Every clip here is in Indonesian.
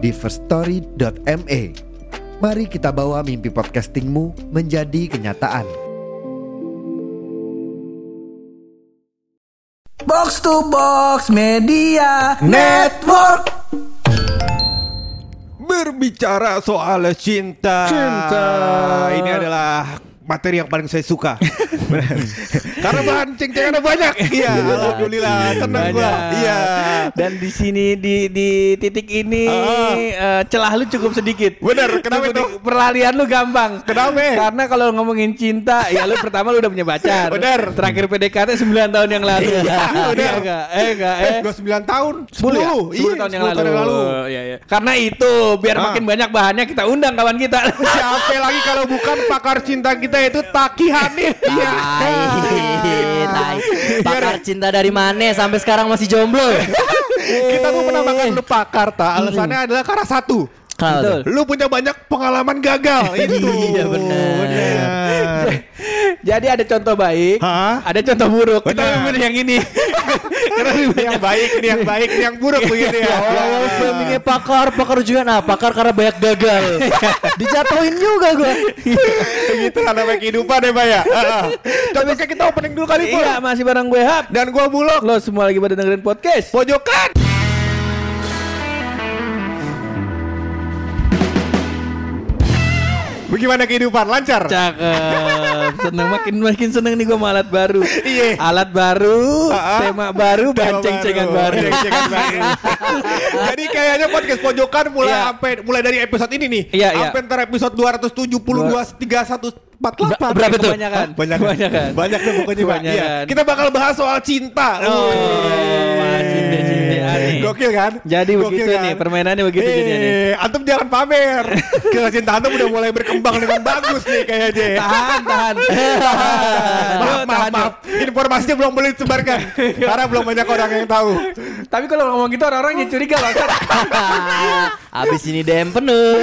di firststory.me. Mari kita bawa mimpi podcastingmu menjadi kenyataan. Box to Box Media Network. Berbicara soal cinta. Cinta. Ini adalah materi yang paling saya suka. Karena bahan ceng-cengannya banyak. Iya, alhamdulillah senang gua. Banyak. Iya. Dan di sini di di titik ini Ah. eh, celah lu cukup sedikit. Bener, kenapa itu? Perlalian lu gampang. Kenapa? Karena kalau ngomongin cinta, ya lu pertama lu udah punya pacar. Bener. Terakhir PDKT 9 tahun yang lalu. Iya, bener. Iya enggak? Eh enggak eh. Eh, gua 9 tahun. 10 ya? 10. 10 tahun yang 10 lalu. Iya, iya. Karena itu biar Ah. makin banyak bahannya kita undang kawan kita. Siapa lagi kalau bukan pakar cinta kita itu Taki Hanif. Iya. Tai, tai. Pakar cinta dari mana sampai sekarang masih jomblo? Kita tuh menamakan lu pakar, ta. Alasannya adalah karena satu. Betul. Lu punya banyak pengalaman gagal itu. Iya, benar. Jadi ada contoh baik, Hah? ada contoh buruk. Kita ambil yang ini. Karena yang baik, ini yang baik, ini yang buruk begitu ya. Oh, framingnya pakar, pakar juga nah, pakar karena banyak gagal. Dijatuhin juga gua. Begitu lah namanya kehidupan ya, Pak ya. Contohnya kita opening dulu kali, Pur. iya, masih bareng gue Hap. Dan gua Bulog. Lo semua lagi pada dengerin podcast. Pojokan. Bagaimana kehidupan? Lancar? Cakep. Seneng makin makin seneng nih gue sama alat baru. Iya. Alat baru, ah. tema baru, Tema banceng-cengan baru. Banceng-cengan baru. Jadi kayaknya podcast pojokan mulai Iya. sampai mulai dari episode ini nih. Iya, iya. Sampai ntar episode 272 3148. Ber- berapa tuh? Kebanyakan. Banyak. Kebanyakan. Banyak deh pokoknya, Pak. Kebanyakan. Iya. Kita bakal bahas soal cinta. Oh, Wih. Cinta-cintaan nih. Gokil kan? Jadi Gokil begitu nih, permainannya begitu Eh, jadinya nih. Antum jangan pamer. Kecintaan antum udah mulai berkembang dengan bagus nih kayaknya. Tahan, tahan. maaf, Yuk, maaf, tahan, maaf. Informasinya belum boleh disebarkan. Karena belum banyak orang yang tahu. Tapi kalau ngomong gitu orang-orang jadi curiga loh. Abis ini DM penuh.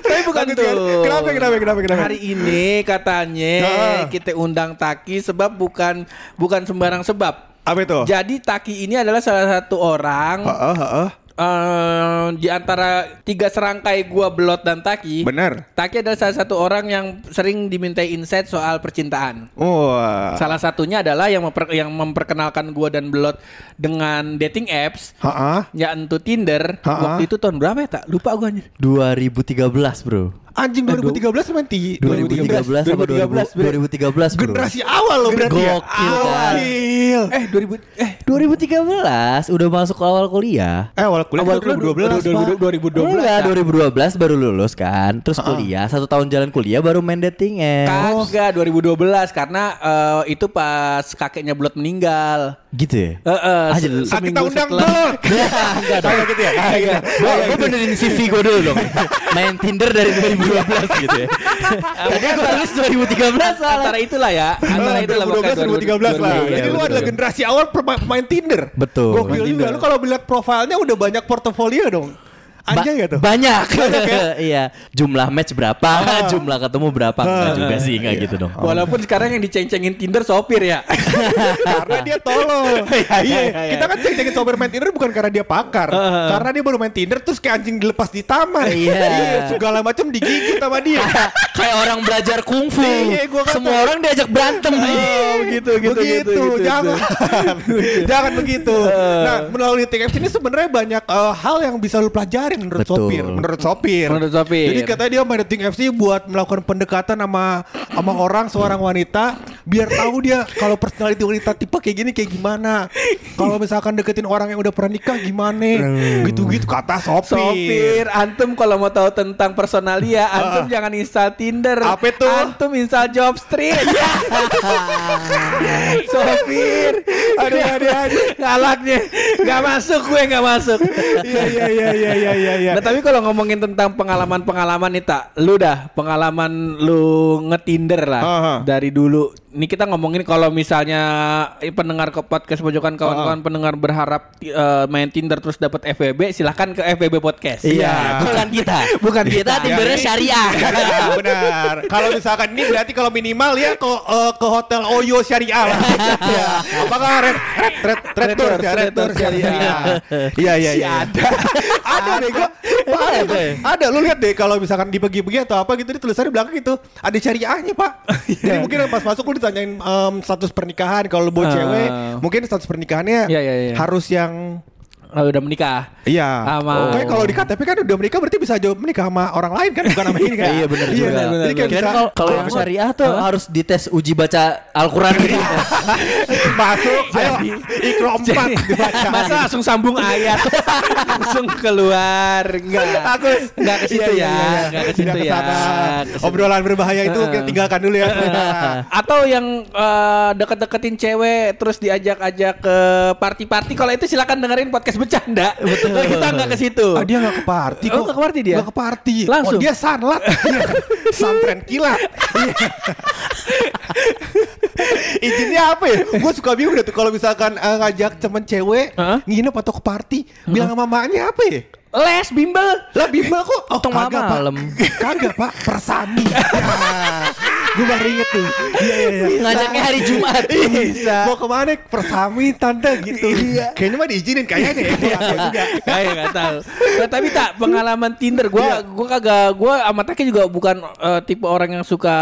Tapi bukan Lanjut, kan? tuh. Kenapa, kenapa, kenapa, kenapa? Hari ini katanya Ah. kita undang Taki sebab bukan bukan sembarang sebab. Apa itu? Jadi Taki ini adalah salah satu orang Heeh, heeh. eh, di antara tiga serangkai gua Belot dan Taki. Benar. Taki adalah salah satu orang yang sering dimintai insight soal percintaan. Wah. Salah satunya adalah yang memper- yang memperkenalkan gua dan Belot dengan dating apps. Heeh. Ya entu Tinder Ha-ha. Waktu itu tahun berapa ya tak? Lupa gua anjir 2013, Bro. Anjing 2013 main ti 2013 apa 2000 2013, Bro. Generasi awal loh berarti ya. Gokil, kan? Gokil. Eh 2000 eh 2013 udah masuk awal kuliah. Eh awal kuliah Awal kan kuliah 2012 Pak. 2012 Enggak, Kak. 2012 baru lulus kan. Terus kuliah, satu tahun jalan kuliah baru main dating eh. Kagak 2012 karena eh, itu pas kakeknya Blood meninggal. Gitu ya? Heeh. Ah, se- jadi- Ah, kita undang Blot. Enggak dong. Gitu ya. Kagak. Gue benerin CV gue dulu dong Main Tinder dari 2012 gitu ya Tadi gue tulis 2013 soalnya Antara itulah ya, antara Ah, itulah 2012 2013 lah. Iya, Jadi lu adalah generasi awal pema- pemain Tinder. Betul. Gokil juga. Lu kalau lihat profilnya udah banyak portofolio dong. Anjay Ba- ya tuh. Banyak Iya Jumlah match berapa Jumlah ketemu berapa Enggak juga sih Enggak gitu dong Walaupun sekarang yang diceng-cengin Tinder sopir ya. karena dia tolol. Iya, iya, Iya, iya. kita kan cek-cekin sopir main Tinder bukan karena dia pakar, karena dia baru main Tinder terus kayak anjing dilepas di taman. Iya. segala macam digigit sama dia. Kayak orang belajar kungfu Iya, gua kata. Semua orang diajak berantem Oh, begitu, gitu, begitu, gitu, gitu, jangan, jangan begitu. Nah, melalui TKF ini sebenarnya banyak eh, hal yang bisa lu pelajarin menurut Betul. sopir, menurut sopir. Menurut sopir. Jadi katanya dia main dating FC buat melakukan pendekatan sama sama orang seorang wanita biar tahu dia kalau personality wanita tipe kayak gini kayak gimana. Kalau misalkan deketin orang yang udah pernah nikah gimana? Gitu-gitu kata sopir. Sopir, antum kalau mau tahu tentang personalia, antum jangan install Tinder. Apa itu? Antum install Jobstreet. Sopir, Aduh, aduh, aduh. Galaknya, nggak masuk gue nggak masuk. Iya iya iya iya iya iya. iya. Nah tapi kalau ngomongin tentang pengalaman-pengalaman nih tak, lu dah pengalaman lu ngetinder lah Aha. dari dulu. Ini kita ngomongin kalau misalnya eh, pendengar ke podcast pojokan kawan-kawan pendengar berharap eh, main Tinder terus dapat FWB, silahkan ke FWB podcast. Iya, bukan kita. Bukan kita. kita. Tindernya syariah. Ya, benar. Kalau misalkan ini berarti kalau minimal ya ke eh, ke hotel Oyo Syariah lah. ya. Apakah red red red red tour ya, red tour Syariah. Iya iya iya. ada. Ada deh gua. Pak, ada, ada lu lihat deh kalau misalkan di pergi-pergi atau apa gitu di tulisannya di belakang gitu ada syariahnya pak jadi mungkin pas masuk lu ditanyain em, status pernikahan kalau lu bawa Ah. cewek mungkin status pernikahannya Iya, iya, iya. harus yang Oh, udah menikah. Iya. Sama- Kayak kalau di KTP kan udah menikah berarti bisa jauh menikah sama orang lain kan bukan sama ini kan? Iya benar Iya, juga. benar. Jadi kayak Kirain bisa kalau kalau yang syariah tuh harus dites uji baca Al-Qur'an gitu. masuk, ayo ikro empat dibaca. Masa langsung sambung ayat langsung keluar enggak Aku enggak ke situ Iya, iya, ya iya, iya. enggak ke situ Tidak ya. Obrolan berbahaya itu kita tinggalkan dulu ya. atau yang eh, deket-deketin cewek terus diajak-ajak ke party-party kalau itu silakan dengerin podcast bercanda betul kita nggak ke situ Ah, dia gak ke party kok. Oh, nggak ke party dia? Nggak ke party. Langsung? Oh, dia sanlat. Iya. Santren kilat. Iya. Izinnya apa ya? Gue suka bingung deh tuh kalau misalkan eh, ngajak temen cewek Hah? nginep atau ke party, bilang sama mamanya apa ya? les bimbel Lah bimbel kok? Oh, Tengah kagak, Pak. malam. Kagak pak, persami. gue baru inget tuh. Iya iya iya. Ngajaknya hari Jumat. Bisa. Mau ke mana? Persami tante gitu. Iya. Kayaknya mah diizinin kayaknya ya. Juga. Kayak nggak tahu. Nah, tapi tak pengalaman Tinder Iya. gua gua kagak gua sama Taki juga bukan eh, tipe orang yang suka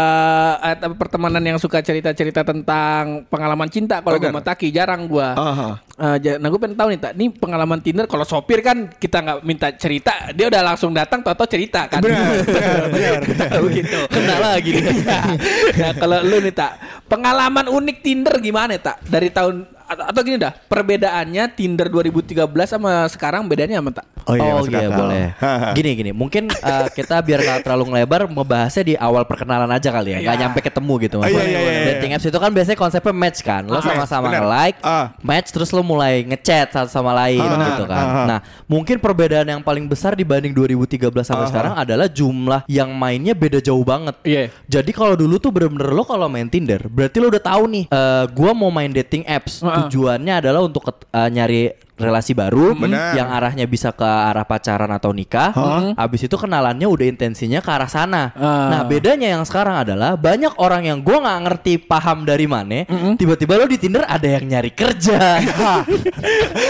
eh, tapi pertemanan yang suka cerita-cerita tentang pengalaman cinta kalau gua sama Taki jarang gua. Aha. Eh, ja- nah gue pengen tahu nih tak, ini pengalaman Tinder kalau sopir kan kita nggak minta cerita, dia udah langsung datang, tau cerita kan? Benar, benar, benar, benar. Begitu. Kena lagi nih. nah kalau lu nih tak, pengalaman unik Tinder gimana tak? Dari tahun atau, atau gini dah, perbedaannya Tinder 2013 sama sekarang bedanya apa tak? Oh Oh, masuk iya boleh. Gini gini, mungkin eh, kita biar nggak terlalu ngelebar membahasnya di awal perkenalan aja kali ya, nggak Iya. nyampe ketemu gitu. Oh, iya, iya, iya, Dating apps itu kan biasanya konsepnya match kan, lo Ah, sama-sama benar. nge-like, Ah. match terus lo mulai ngechat satu sama lain Ah, gitu kan. ah, ah. Nah, mungkin perbedaan yang paling besar dibanding 2013 sampai Ah, sekarang adalah jumlah yang mainnya beda jauh banget. Iya. Jadi kalau dulu tuh bener-bener lo kalau main Tinder, berarti lo udah tahu nih, eh gua mau main dating apps. Ah. Tujuannya adalah untuk eh, nyari relasi baru Benar. yang arahnya bisa ke arah pacaran atau nikah. Habis itu kenalannya udah intensinya ke arah sana. Ah. Nah, bedanya yang sekarang adalah banyak orang yang gua nggak ngerti paham dari mana, tiba-tiba lo di Tinder ada yang nyari kerja.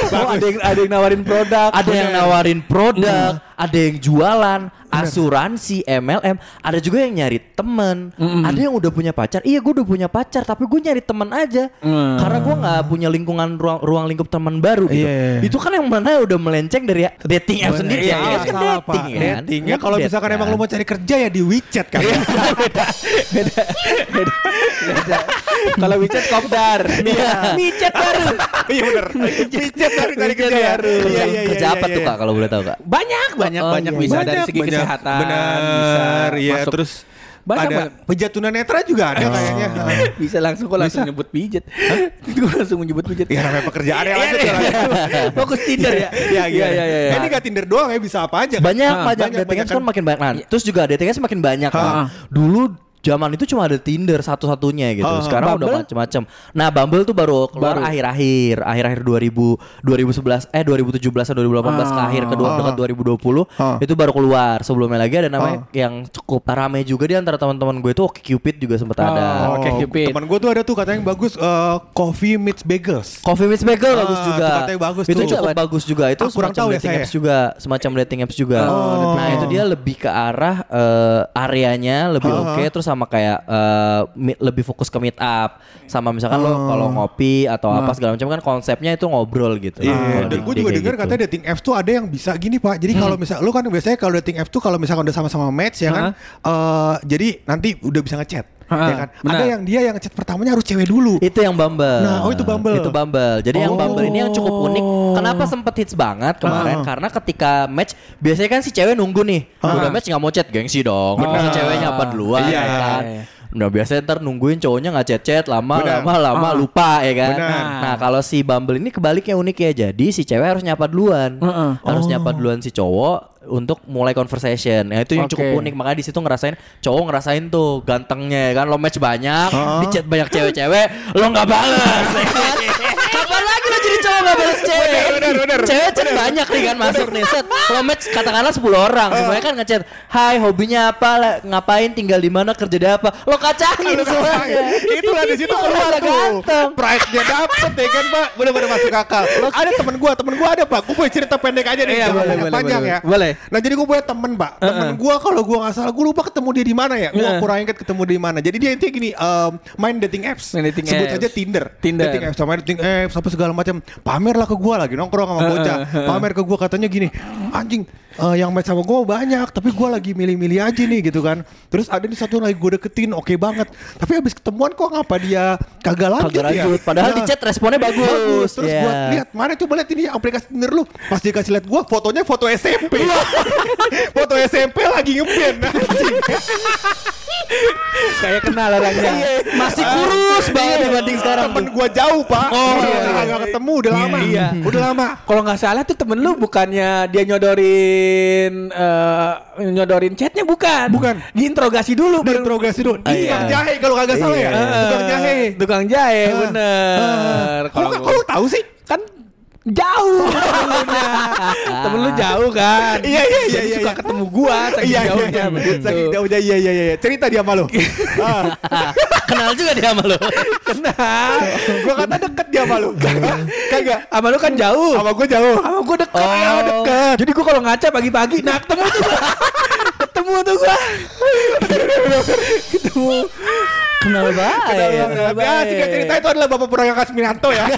Oh, ada yang ada yang nawarin produk, ada yang nawarin produk, ada yang jualan, asuransi, MLM, ada juga yang nyari temen, ada yang udah punya pacar. Iya, gue udah punya pacar, tapi gue nyari temen aja, Mm. karena gue nggak punya lingkungan ruang, ruang lingkup teman baru gitu. Iya. Itu kan yang mana udah melenceng dari dating app sendiri. Iya, Dating apps kan salah, dating Pak. kan. Dating. Ya kalau misalkan emang kan. lu mau cari kerja ya di WeChat kan. Kalau WeChat kopdar. Iya. WeChat baru. Iya bener. WeChat baru cari kerja ya. baru. Iya iya iya. Kerja apa iya, tuh iya. kak kalau boleh tahu kak? Banyak, banyak, Oh, banyak iya. bisa dari Banyak, segi banyak. kesehatan. Benar, bisa iya masuk- terus Banyak, ada banyak. pijat tunanetra juga ada kayaknya. bisa langsung kok langsung nyebut pijet. Itu langsung menyebut pijet. Ya namanya pekerjaan ya lanjut ya. Fokus Tinder ya. Iya iya iya iya. iya. Ini gak Tinder doang ya bisa apa aja. kan? Banyak, banyak, banyak, dating banyak apps kan makin banyak. Nah, terus juga dating apps makin banyak kan. Ah. Dulu zaman itu cuma ada Tinder satu-satunya gitu. Ah, Sekarang udah Bumble? macem-macem. Nah, Bumble tuh baru keluar akhir-akhir, akhir-akhir 2000 2011 eh 2017 atau 2018 ke Ah. akhir kedua Ah. dekat 2020 Ah. itu baru keluar. Sebelumnya lagi ada namanya yang cukup rame juga di antara teman-teman gue itu Oke Cupid juga sempat ada. Oh, Oke, Cupid. Temen gue tuh ada tuh katanya yang bagus eh, Coffee Meets Bagels. Coffee Meets Bagel Ah, bagus itu juga. katanya bagus itu tuh. cukup bagus juga. Itu Ah, kurang semacam tahu ya dating saya. apps juga, semacam dating apps juga. Oh. Nah, itu dia lebih ke arah eh, areanya lebih Ah, oke terus sama kayak mi- lebih fokus ke meet up. Sama misalkan lo kalau ngopi atau apa segala macam kan konsepnya itu ngobrol gitu. Iya, Kalau dan gue juga dengar gitu. katanya dating apps tuh ada yang bisa gini pak. Jadi kalau misal lu kan biasanya kalau dating apps tuh kalau misalkan udah sama-sama match ya kan, eh jadi nanti udah bisa ngechat. Ya kan? benar. Ada yang dia yang chat pertamanya harus cewek dulu. Itu yang Bumble. Nah, oh itu Bumble. Itu Bumble. Jadi yang Oh. Bumble ini yang cukup unik. Kenapa sempet hits banget kemarin? Ah. Karena ketika match biasanya kan si cewek nunggu nih. Ah. Udah match nggak mau chat gengsi dong. Benar. Si ceweknya apa duluan Iya, ya iya, kan. iya. Nah biasanya ntar nungguin cowoknya nggak chat-chat lama Benar. lama lama Ah. lupa ya kan. Benar. Nah kalau si Bumble ini kebaliknya unik ya. Jadi si cewek harus nyapa duluan. Heeh. Harus Oh. nyapa duluan si cowok untuk mulai conversation. Ya itu yang cukup Oke. unik makanya di situ ngerasain cowok ngerasain tuh gantengnya ya kan lo match banyak, Ah. di chat banyak cewek-cewek, lo nggak balas. ya kan? Kapan lagi lo jadi cowok nggak balas cewek? bener, bener. Cewek chat banyak nih kan masuk nih set. Lo match katakanlah 10 orang, semuanya kan ngechat, "Hai, hobinya apa? Ngapain? Tinggal di mana? Kerja di apa?" Lo kacangin semuanya. Itulah di situ keluar tuh. Pride-nya dapet ya kan, Pak. Bener-bener masuk akal. Ada temen gua, temen gua ada, Pak. Gue punya cerita pendek aja nih. Iya, boleh, boleh, panjang boleh, ya. boleh. Nah, jadi gue punya temen, Pak. Temen gua kalau gua nggak salah, gue lupa ketemu dia di mana ya. Heeh. kurang ingat ketemu dia di mana. Jadi dia intinya gini, main dating apps. Sebut aja Tinder. Tinder. Dating apps, sama dating apps, apa segala macam. Pamer lah ke gua lagi nongkrong sama bocah. Pamer ke gua katanya gini, anjing, eh, yang match sama gua banyak, tapi gua lagi milih-milih aja nih gitu kan. Terus ada nih satu lagi gue deketin, oke banget. Tapi habis ketemuan kok ngapa dia kagak lanjut Kagak ya? lanjut. Padahal Nah, di chat responnya bagus. Terus Iya. gua lihat mana coba lihat ini aplikasi Tinder lu. Pas dikasih lihat gua fotonya foto SMP. foto SMP lagi ngeband. anjing. Saya kenal orangnya. Masih kurus banget dibanding sekarang. Temen gua jauh, Pak. Oh, iya, iya. kagak ketemu udah lama. Iya. Udah lama. Kalau nggak salah tuh temen lu bukannya dia nyodorin eh, nyodorin chatnya bukan? Bukan. Diinterogasi dulu. Diinterogasi dulu. Ah, Ini iya. tukang jahe kalau kagak salah ya. Eh, Tukang jahe. Tukang jahe, Ah. bener. Kalau kok lu tahu sih? kan jauh. Temen lu jauh kan? Iya, iya, iya, Jadi iya, suka iya. ketemu gua saking Iya, iya, jauhnya iya. begitu. Saking jauhnya iya iya iya. Cerita dia sama lu. Ah, Kenal juga dia sama lo. Kenal. Gua kata deket dia sama lu. Kagak. Sama lu kan jauh. Sama gua jauh. Sama gua deket. Oh. Ya, deket. Jadi gua kalau ngaca pagi-pagi, nah ketemu tuh. Ketemu tuh gua. ketemu. Kenal banget. Ya, singkat cerita itu adalah Bapak Puranga Kasminanto ya.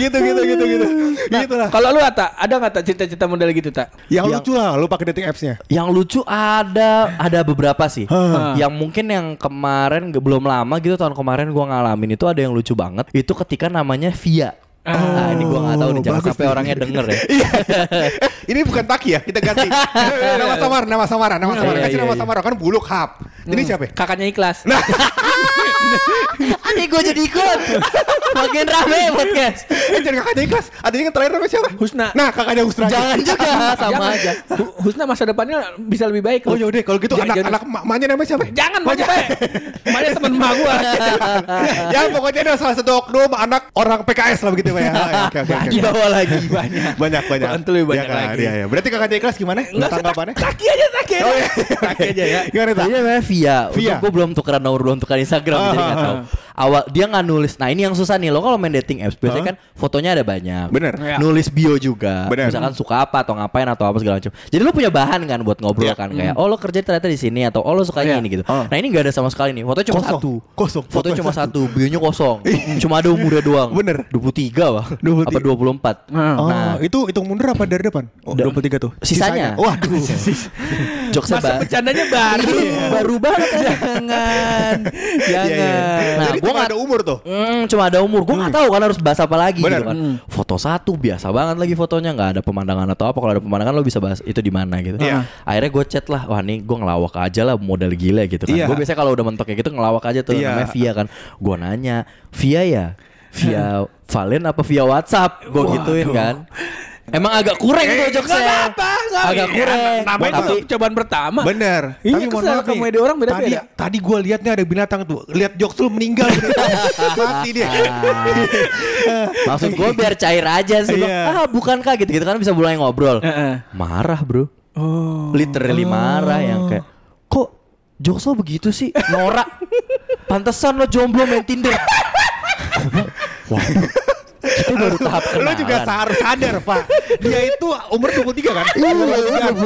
gitu gitu gitu gitu. gitu lah. Kalau lu Ata, ada nggak tak cerita-cerita model gitu tak? Yang, Yang- lucu lah lu pakai dating apps-nya. Yang lucu ada ada beberapa sih. Yang mungkin yang kemarin belum lama gitu tahun kemarin gua ngalamin itu ada yang lucu banget. Itu ketika namanya Via. Nah ini gua nggak tahu nih jangan sampai orangnya denger ya. Iya. ini bukan Taki ya, kita ganti. nama samar, nama samaran, nama Iya, samaran. Kasih iya, nama samaran kan buluk hap. Ini siapa? ya? Kakaknya ikhlas. Nah, Adik gua jadi ikut. Makin rame podcast. eh, jangan kakaknya ikhlas. Adanya yang terakhir namanya siapa? Husna. Nah, kakaknya Husna. Jangan juga sama aja. Hu- Husna masa depannya bisa lebih baik. Oh yaudah kalau gitu anak-anak maknya namanya siapa? Jangan baik. Mana teman emak gua. ya pokoknya ada salah satu oknum anak orang PKS lah begitu Ya. Oke oke oke. Di bawah lagi banyak. Banyak banyak. Bantu lebih banyak Iya kan? lagi. Iya iya. Berarti kakaknya ikhlas gimana? Enggak Tanggapannya? Taki aja, taki aja. Oh, iya. Taki aja ya. Gimana tak? Jadi namanya Via. Via. Gue belum tukeran nomor, belum tukeran Instagram, Ah, jadi ah, nggak ah. tahu. Awal dia nggak nulis. Nah ini yang susah nih. Lo kalau main dating apps biasanya Ah. kan fotonya ada banyak. Bener. Ya. Nulis bio juga. Bener. Misalkan suka apa atau ngapain atau apa segala macam. Jadi lo punya bahan kan buat ngobrol Iya. kan kayak oh lo kerja ternyata di sini atau oh lo sukanya Iya. ini gitu. Ah. Nah ini nggak ada sama sekali nih. Fotonya cuma Kosong. satu. Kosong. Fotonya Fotonya cuma satu. satu. Bionya kosong. cuma ada umurnya doang. Bener. 23 wah. 23. Apa 24. Oh, Nah itu hitung mundur apa dari depan? Oh, Da- 23 tuh. Sisanya. Waduh. jokesnya Masa bercandanya baru. baru banget. Jangan. Iya, iya. Jangan. Nah, Jadi gua cuma nggak- ada umur tuh. Hmm, cuma ada umur. Gue nggak tahu kan harus bahas apa lagi Bener. gitu kan. Foto satu biasa banget lagi fotonya nggak ada pemandangan atau apa. Kalau ada pemandangan lo bisa bahas itu di mana gitu. Iya. Akhirnya gue chat lah. Wah nih gue ngelawak aja lah model gila gitu kan. Iya. Gue biasanya kalau udah mentok kayak gitu ngelawak aja tuh Iya. namanya Via kan. Gue nanya Via ya. Via Valen apa via WhatsApp? Gue gituin kan. Emang agak kurang Eh, tuh jokesnya. Agak apa-apa. kurang. Namanya Tapi juga cobaan pertama. Bener. Iya, Tapi mohon maaf komedi orang beda-beda. Tadi, tadi gue lihat nih ada binatang tuh. Lihat jokes lu meninggal. gitu. Mati dia. Maksud gue biar cair aja sih. Iya. Ah bukankah gitu gitu kan bisa mulai ngobrol. Heeh. Marah bro. Oh. literally marah yang kayak kok jokes lo begitu sih norak pantesan lo jomblo main Tinder waduh itu baru tahap kenalan. juga harus sadar Pak. Dia itu umur 23 kan? Iya, Umur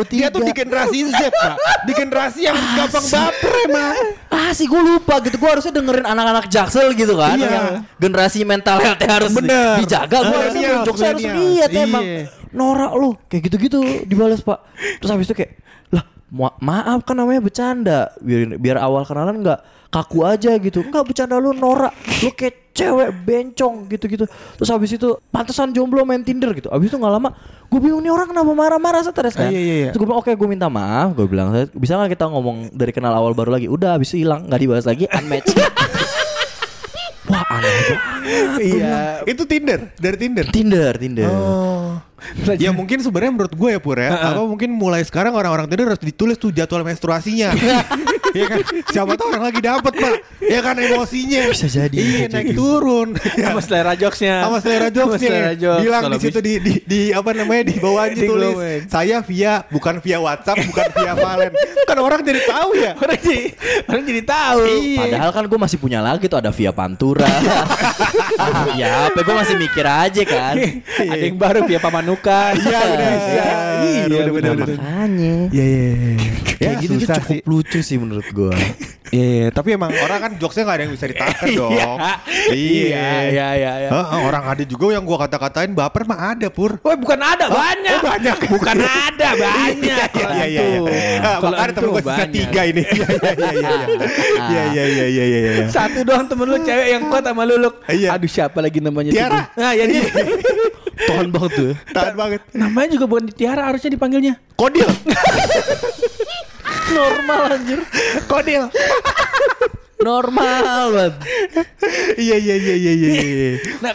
23. Dia tuh di generasi Z Pak. Di generasi yang gampang baper emang. Ah sih gue lupa gitu. Gue harusnya dengerin anak-anak jaksel gitu kan Iya. yang generasi mental health harus Bener. dijaga. Gue harusnya jokes harus lihat Iya. emang. Norak lo kayak gitu-gitu dibalas pak. Terus habis itu kayak lah Ma- maaf kan namanya bercanda. Biar biar awal kenalan nggak kaku aja gitu. Nggak bercanda lu norak. Lu kayak cewek bencong gitu-gitu. Terus habis itu pantesan jomblo main Tinder gitu. Habis itu nggak lama gue bingung nih orang kenapa marah-marah stres kan? Iya, iya, iya. terus gue bilang oke gue minta maaf. Gue bilang bisa nggak kita ngomong dari kenal awal baru lagi? Udah habis itu hilang nggak dibahas lagi unmatch. Wah aneh banget. Iya. Itu Tinder, dari Tinder. Tinder Tinder. Oh. Ya mungkin sebenarnya menurut gue ya Pur ya, apa mungkin mulai sekarang orang-orang Tinder harus ditulis tuh jadwal menstruasinya. Iya kan? Siapa tahu orang lagi dapet pak. Ya kan emosinya. Bisa jadi, Iya naik jadi. turun. Sama selera jokesnya. Sama selera jokesnya. selera jokes. Bilang Kalau di situ di, di, di apa namanya di bawahnya tulis saya via bukan via WhatsApp bukan via Valen. Kan orang jadi tahu ya. orang jadi orang jadi tahu. Iya. Padahal kan gue masih punya lagi tuh ada via Pantura. ya, apa gue masih mikir aja kan. Ada yang baru via Pamanukan. Iya Bisa. Iya Iya, benar. Makanya. Iya iya iya. Ya gitu tuh susah cukup lucu sih menurut gue. Iya, iya, tapi emang orang kan jokesnya gak ada yang bisa ditahan dong. Iya, iya, iya, iya. Heeh, orang ada juga yang gua kata-katain baper mah ada pur. Woi bukan ada banyak. oh, banyak. Bukan ada banyak. Iya iya iya. Kalau iya. Makanya temen gue sisa tiga ini. Iya iya iya iya. Iya iya iya iya iya. iya. Satu doang temen lu cewek yang kuat sama lu. Iya. Aduh siapa lagi namanya? Tiara. Nah ya dia. Tahan banget tuh. Tahan banget. Namanya juga bukan Tiara harusnya dipanggilnya. Kodil. Normal anjir. Kodil. Normal banget. Iya iya iya iya iya. iya. Nah,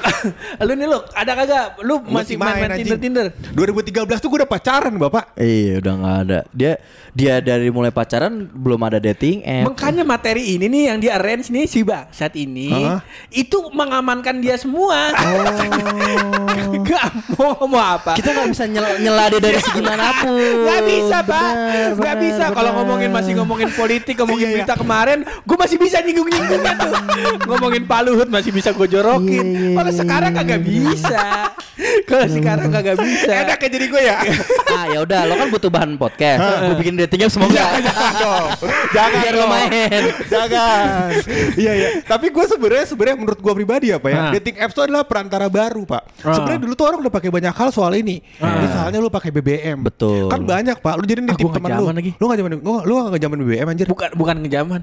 lu nih Luk, ada kagak? Lu masih main-main anjing. Tinder-Tinder? 2013 tuh gue udah pacaran bapak. Iya udah nggak ada. Dia dia dari mulai pacaran belum ada dating app. Makanya materi ini nih yang di arrange nih si Bang saat ini Hah? itu mengamankan dia semua. Gak mau mau apa? Kita nggak bisa nyel nyela dia dari segi mana pun. Gak bisa pak, Benar, gak bisa. Kalau ngomongin masih ngomongin politik, ngomongin Iya, iya. berita kemarin, gue masih bisa nyinggung nyinggung tuh. ngomongin Pak Luhut masih bisa gue jorokin. Kalau sekarang kagak bisa. Kalau sekarang kagak bisa. Enak ya jadi gue ya. ah ya udah lo kan butuh bahan podcast. Gue bikin dating app semoga. Jangan dong. Jangan Biar dong. main. Jangan. Iya iya. Tapi gue sebenarnya sebenarnya menurut gue pribadi apa ya, Ah. dating apps itu adalah perantara baru pak. Sebenarnya dulu tuh orang udah pakai banyak hal soal ini. Misalnya lu pakai BBM. Betul. Kan banyak pak. Lu jadi nitip teman lu. lagi. Lu nggak zaman lu nggak zaman BBM anjir. Bukan bukan ngejaman.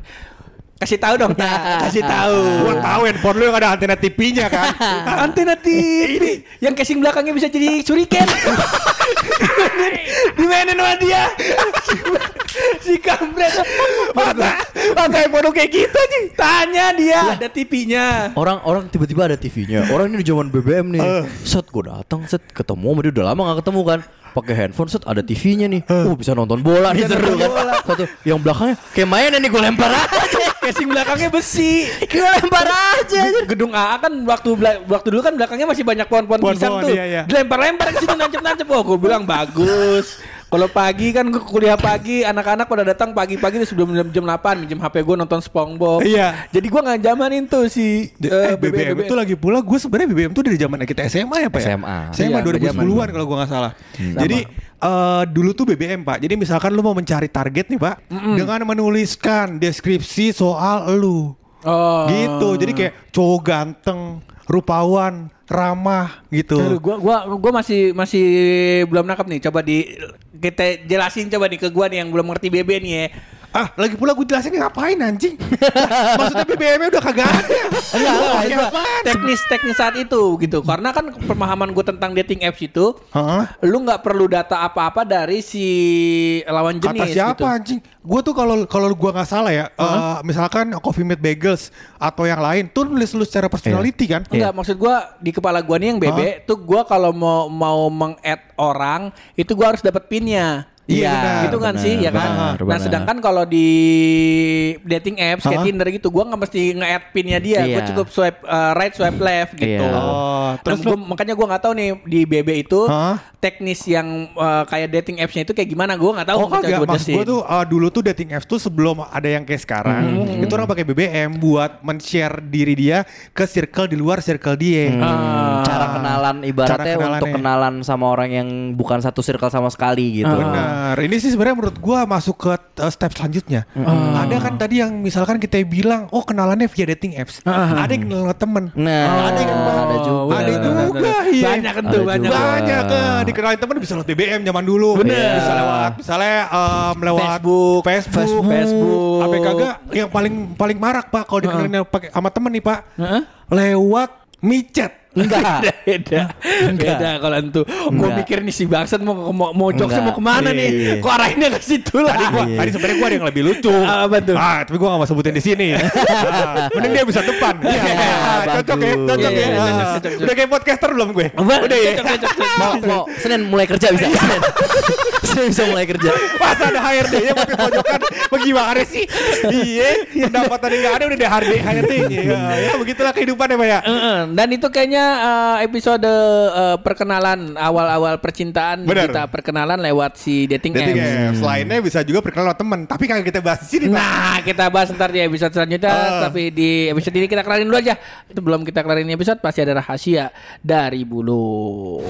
Kasih tahu dong, Ta. kasih tahu. Gua tahu handphone lu yang ada antena TV-nya kan. Antena TV yang casing belakangnya bisa jadi suriken. Dimainin sama dia. si kampret. Masa masa handphone kayak gitu aja. Tanya dia, ada TV-nya. Orang orang tiba-tiba ada TV-nya. Orang ini di zaman BBM nih. Eh. Set gue datang, set ketemu sama dia udah lama gak ketemu kan. Pakai handphone set ada TV-nya nih. Oh bisa nonton bola nih seru kan. Satu yang belakangnya kayak mainan nih gue lempar aja. Casing belakangnya besi. Gue lempar aja. Gedung AA kan waktu waktu dulu kan belakangnya masih banyak pohon-pohon Pohon-pohon, pisang tuh. iya, iya. Dilempar-lempar ke situ nancep-nancep. Oh, gue bilang bagus. Kalau pagi kan gue kuliah pagi, anak-anak pada datang pagi-pagi tuh sebelum jam, jam 8 minjem HP gue nonton SpongeBob. Iya. Jadi gue nggak zamanin tuh si Eh, eh, BBM, itu lagi pula gue sebenarnya BBM tuh dari zaman kita SMA ya pak ya? SMA. SMA Iya, 2010-an kalau gue nggak salah. Jadi eh, dulu tuh BBM pak. Jadi misalkan lu mau mencari target nih pak, dengan menuliskan deskripsi soal lu, Oh. gitu. Jadi kayak cowok ganteng, rupawan, ramah gitu. Aduh, gua gua gua masih masih belum nangkap nih. Coba di kita jelasin coba nih ke gua nih yang belum ngerti BB nih ya. Ah, lagi pula gue jelasin ngapain anjing? Maksudnya BBM-nya udah kagak ada. Enggak, enggak, teknis teknis saat itu gitu. Karena kan pemahaman gue tentang dating apps itu, Heeh. lu nggak perlu data apa-apa dari si lawan Kata jenis siapa gitu. anjing? Gue tuh kalau kalau gua nggak salah ya, eh, misalkan Coffee Mate Bagels atau yang lain tuh nulis lu secara personality kan? Enggak, maksud gua di kepala gua nih yang BB tuh gua kalau mau mau meng-add orang, itu gua harus dapat pinnya. Iya, benar, gitu kan benar, sih, ya kan. benar, nah, benar. sedangkan kalau di dating apps kayak? Tinder gitu, gua nggak mesti nge-add pinnya dia, gua Iya. cukup swipe uh, right, swipe left gitu. Iya. Oh, Terus makanya gua nggak tahu nih di BB itu teknis yang uh, kayak dating apps-nya itu kayak gimana, gua nggak tahu. Oh kagak, gua jelasin. gue tuh uh, dulu tuh dating apps tuh sebelum ada yang kayak sekarang Itu orang pakai BBM buat men-share diri dia ke circle di luar circle dia Ah. Cara kenalan ibaratnya Cara kenalannya. untuk kenalan sama orang yang bukan satu circle sama sekali gitu. Benar. Benar. Ini sih sebenarnya menurut gua masuk ke uh, step selanjutnya. Ada kan tadi yang misalkan kita bilang, oh kenalannya via dating apps. Ada yang kenal temen. Nah, ada yang kenal. ada juga. Ada Benar, benar, juga. benar. iya. Banyak kan tuh, Ada banyak. Banyak kan dikenalin temen bisa lewat BBM zaman dulu. Bener. Bisa lewat misalnya em, lewat Facebook. Facebook, Facebook. Apa kagak yang paling paling marak Pak kalau dikenalin pakai sama temen nih Pak. Heeh. Lewat micet. Enggak. beda beda beda kalau itu gue Enggak. mikir nih si Bangsat mau mau, mau jokesnya mau ke mana Iya, nih iya. kok arahinnya ke situ lah Tadi gua, tadi sebenarnya gua ada yang lebih lucu. Apa tuh? Ah, tapi gua gak mau sebutin di sini. Ah, Mending dia bisa depan. Iya, ah, cocok ya, cocok Iya, ya. iya, Ah. Udah kayak podcaster belum gue? Udah ya. mau mau Senin mulai kerja bisa. Senin. Senin bisa mulai kerja. Masa ada HRD-nya pakai pojokan bagaimana sih? Iya, pendapatan yang gak ada udah ada HRD HRD-nya. Ya, ya begitulah kehidupan ya, Pak ya. Heeh, Dan itu kayaknya eh, episode eh, perkenalan awal-awal percintaan Benar. kita perkenalan lewat si dating, Dating apps. apps. Lainnya bisa juga perkenalan temen, tapi kagak kita bahas di sini, Pak. Nah, kita bahas ntar di episode selanjutnya. Ah. Tapi di episode ini kita kelarin dulu aja. Itu belum kita kelarin episode pasti ada rahasia dari bulu.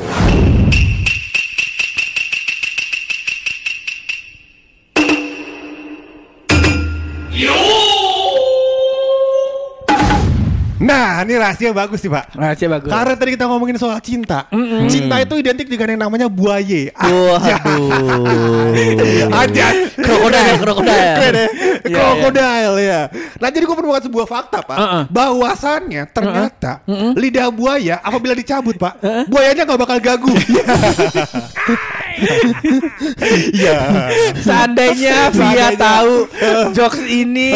Nah, ini rahasia bagus sih, Pak. Rahasia bagus. Karena tadi kita ngomongin soal cinta. Cinta itu identik dengan yang namanya buaye. Waduh. Aja. Krokodil, krokodil. Keren ya? Iya, Krokodil ya. Nah jadi gue menemukan sebuah fakta pak. Uh-uh. Bahwasannya ternyata lidah buaya apabila dicabut pak. Buayanya nggak bakal gagu. Iya. Seandainya Seandainya. tahu jokes ini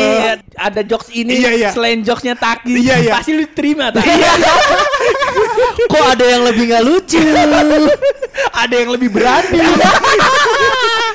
ada jokes ini Iya, iya. selain jokesnya Taki Iya, iya. pasti lu terima tak? Kok ada yang lebih nggak lucu? ada yang lebih berani